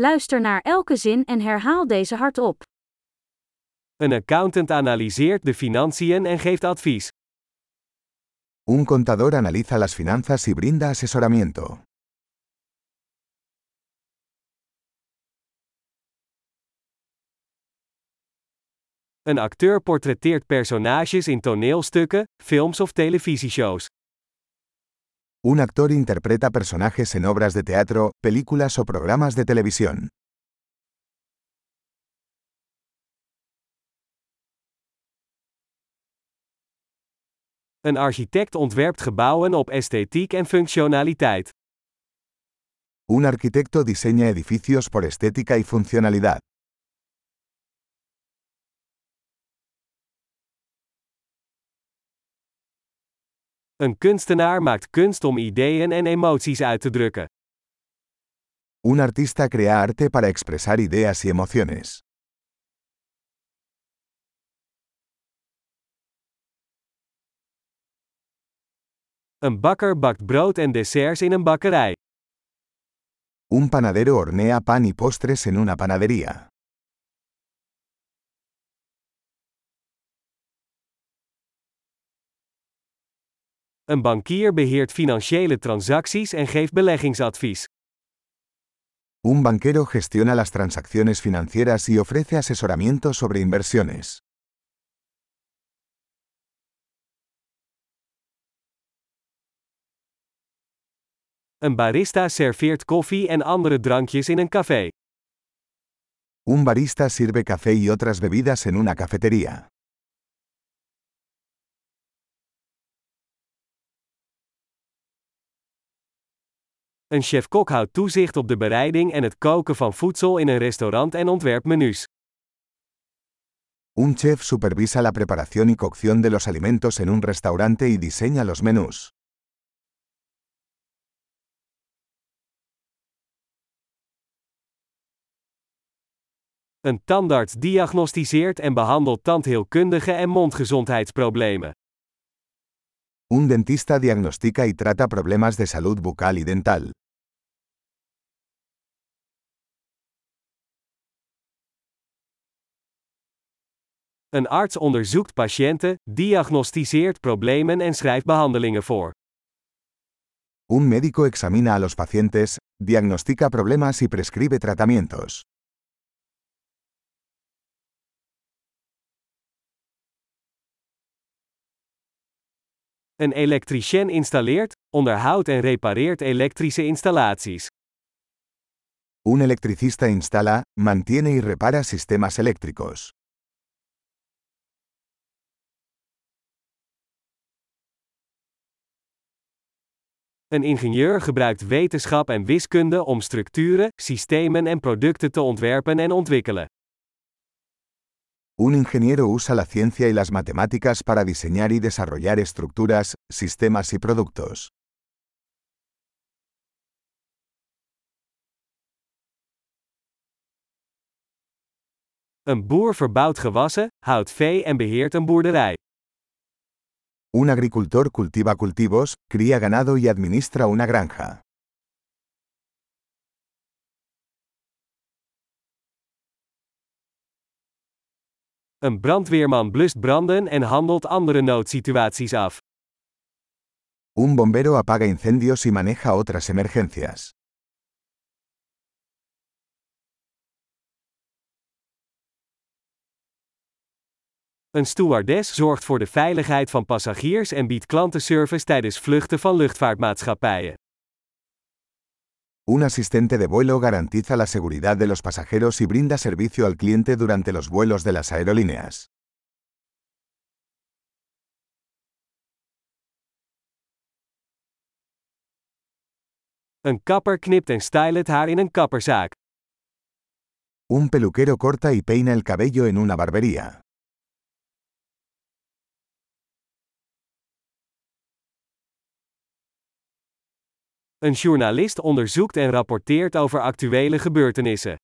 Luister naar elke zin en herhaal deze hardop. Een accountant analyseert de financiën en geeft advies. Un contador analiza las finanzas y brinda asesoramiento. Een acteur portretteert personages in toneelstukken, films of televisieshows. Un actor interpreta personajes en obras de teatro, películas o programas de televisión. Een architect ontwerpt gebouwen op esthetiek en functionaliteit. Un arquitecto diseña edificios por estética y funcionalidad. Een kunstenaar maakt kunst om ideeën en emoties uit te drukken. Un artista crea arte para expresar ideas y emociones. Een bakker bakt brood en desserts in een bakkerij. Un panadero hornea pan y postres en una panadería. Een bankier beheert financiële transacties en geeft beleggingsadvies. Un banquero gestiona las transacciones financieras y ofrece asesoramiento sobre inversiones. Een barista serveert koffie en andere drankjes in een café. Un barista sirve café y otras bebidas en una cafetería. Een chef-kok houdt toezicht op de bereiding en het koken van voedsel in een restaurant en ontwerpt menus. Un chef supervisa la preparación y cocción de los alimentos en un restaurante y diseña los menús. Een tandarts diagnosticeert en behandelt tandheelkundige en mondgezondheidsproblemen. Un dentista diagnostica y trata problemas de salud bucal y dental. Een arts onderzoekt patiënten, diagnosticeert problemen en schrijft behandelingen voor. Un médico examina a los pacientes, diagnostica problemas y prescribe tratamientos. Een elektricien installeert, onderhoudt en repareert elektrische installaties. Un electricista instala, mantiene y repara sistemas eléctricos. Een ingenieur gebruikt wetenschap en wiskunde om structuren, systemen en producten te ontwerpen en ontwikkelen. Un ingeniero usa la ciencia y las matemáticas para diseñar y desarrollar estructuras, sistemas y productos. Een boer verbouwt gewassen, houdt vee en beheert een boerderij. Un agricultor cultiva cultivos, cría ganado y administra una granja. Een brandweerman blust branden en handelt andere noodsituaties af. Un bombero apaga incendios y maneja otras emergencias. Een stewardess zorgt voor de veiligheid van passagiers en biedt klantenservice tijdens vluchten van luchtvaartmaatschappijen. Un asistente de vuelo garantiza la seguridad de los pasajeros y brinda servicio al cliente durante los vuelos de las aerolíneas. Een kapper knipt en stylt het haar in een kapperzaak. Un peluquero corta y peina el cabello en una barbería. Een journalist onderzoekt en rapporteert over actuele gebeurtenissen.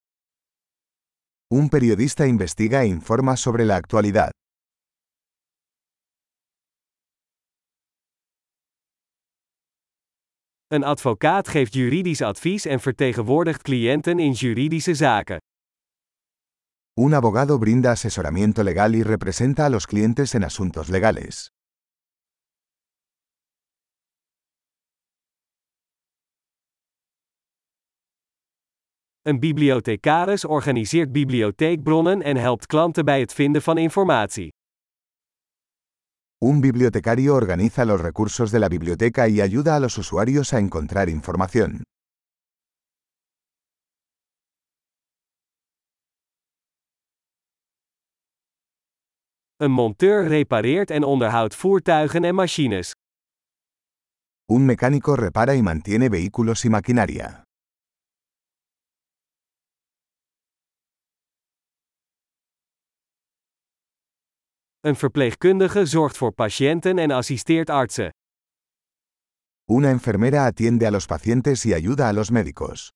Un periodista investiga e informa sobre la actualidad. Een advocaat geeft juridisch advies en vertegenwoordigt cliënten in juridische zaken. Un abogado brinda asesoramiento legal y representa a los clientes en asuntos legales. Een bibliothecaris organiseert bibliotheekbronnen en helpt klanten bij het vinden van informatie. Un bibliotecario organiza los recursos de la biblioteca y ayuda a los usuarios a encontrar información. Een monteur repareert en onderhoudt voertuigen en machines. Un mecánico repara y mantiene vehículos y maquinaria. Een verpleegkundige zorgt voor patiënten en assisteert artsen. Una enfermera atiende a los pacientes y ayuda a los médicos.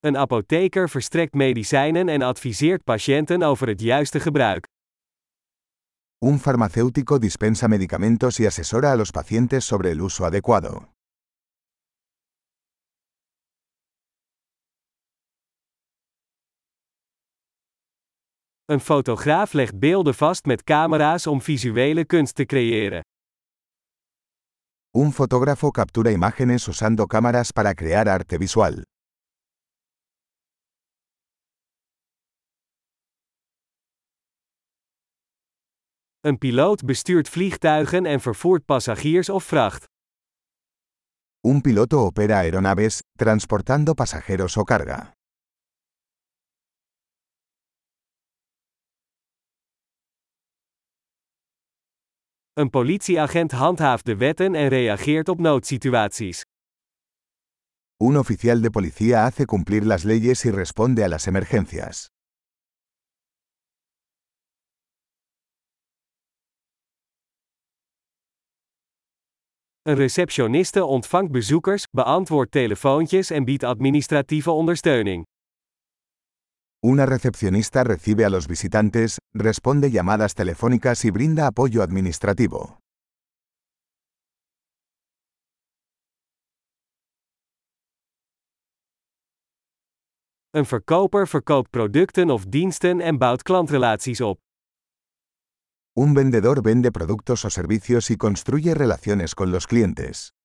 Een apotheker verstrekt medicijnen en adviseert patiënten over het juiste gebruik. Un farmacéutico dispensa medicamentos y asesora a los pacientes sobre el uso adecuado. Een fotograaf legt beelden vast met camera's om visuele kunst te creëren. Un fotógrafo captura imágenes usando cámaras para crear arte visual. Een piloot bestuurt vliegtuigen en vervoert passagiers of vracht. Un piloto opera aeronaves, transportando pasajeros o carga. Een politieagent handhaaft de wetten en reageert op noodsituaties. Un oficial de policía hace cumplir las leyes y responde a las emergencias. Een receptioniste ontvangt bezoekers, beantwoordt telefoontjes en biedt administratieve ondersteuning. Una recepcionista recibe a los visitantes, responde llamadas telefónicas y brinda apoyo administrativo. Een verkoper verkoopt producten of diensten en bouwt klantrelaties op. Un vendedor vende productos o servicios y construye relaciones con los clientes.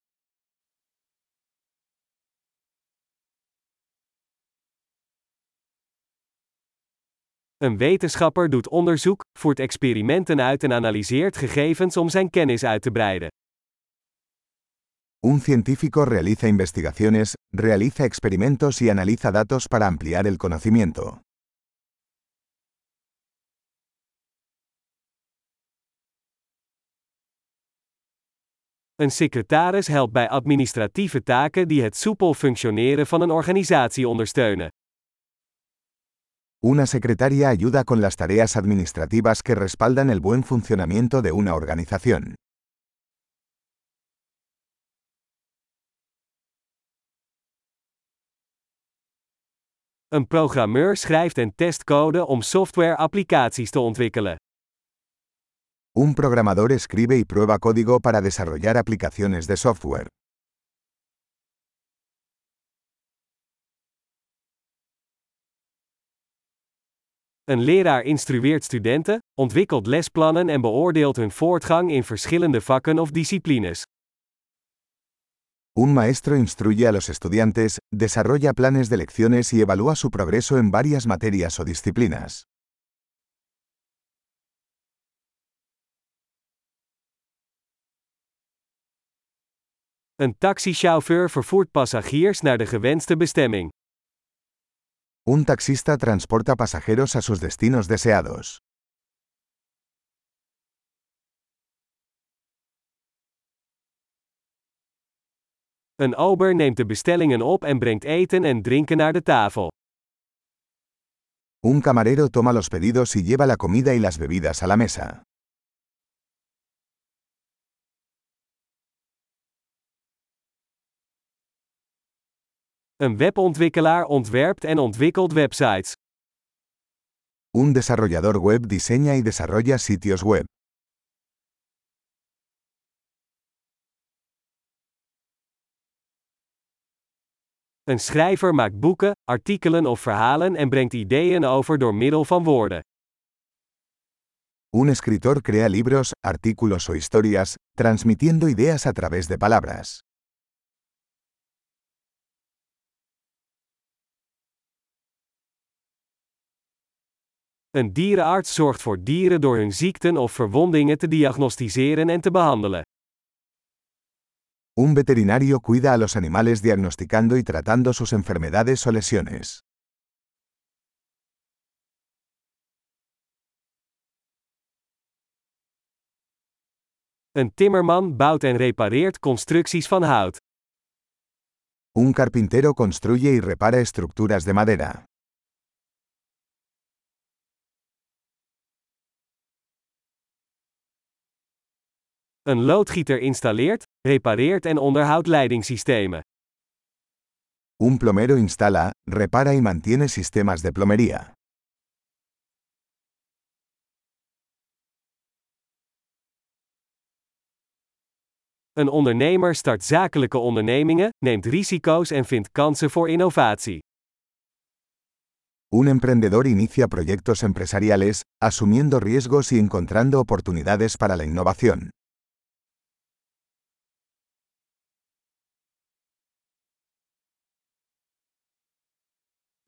Een wetenschapper doet onderzoek, voert experimenten uit en analyseert gegevens om zijn kennis uit te breiden. Un científico realiza investigaciones, realiza experimentos y analiza datos para ampliar el conocimiento. Een secretaris helpt bij administratieve taken die het soepel functioneren van een organisatie ondersteunen. Una secretaria ayuda con las tareas administrativas que respaldan el buen funcionamiento de una organización. Een programmeur schrijft en test code om software-applicaties te ontwikkelen. Un programador escribe y prueba código para desarrollar aplicaciones de software. Een leraar instrueert studenten, ontwikkelt lesplannen en beoordeelt hun voortgang in verschillende vakken of disciplines. Un maestro instruye a los estudiantes, desarrolla planes de lecciones y evalúa su progreso en varias materias o disciplinas. Een taxichauffeur vervoert passagiers naar de gewenste bestemming. Un taxista transporta pasajeros a sus destinos deseados. Een ober neemt de bestellingen op en brengt eten en drinken naar de tafel. Un camarero toma los pedidos y lleva la comida y las bebidas a la mesa. Een webontwikkelaar ontwerpt en ontwikkelt websites. Un desarrollador web diseña y desarrolla sitios web. Een schrijver maakt boeken, artikelen of verhalen en brengt ideeën over door middel van woorden. Un escritor crea libros, artículos o historias, transmitiendo ideas a través de palabras. Een dierenarts zorgt voor dieren door hun ziekten of verwondingen te diagnosticeren en te behandelen. Un veterinario cuida a los animales diagnosticando y tratando sus enfermedades o lesiones. Een timmerman bouwt en repareert constructies van hout. Un carpintero construye y repara estructuras de madera. Een loodgieter installeert, repareert en onderhoudt leidingssystemen. Un plomero instala, repara y mantiene sistemas de plomería. Een ondernemer start zakelijke ondernemingen, neemt risico's en vindt kansen voor innovatie. Un emprendedor inicia proyectos empresariales, asumiendo riesgos y encontrando oportunidades para la innovación.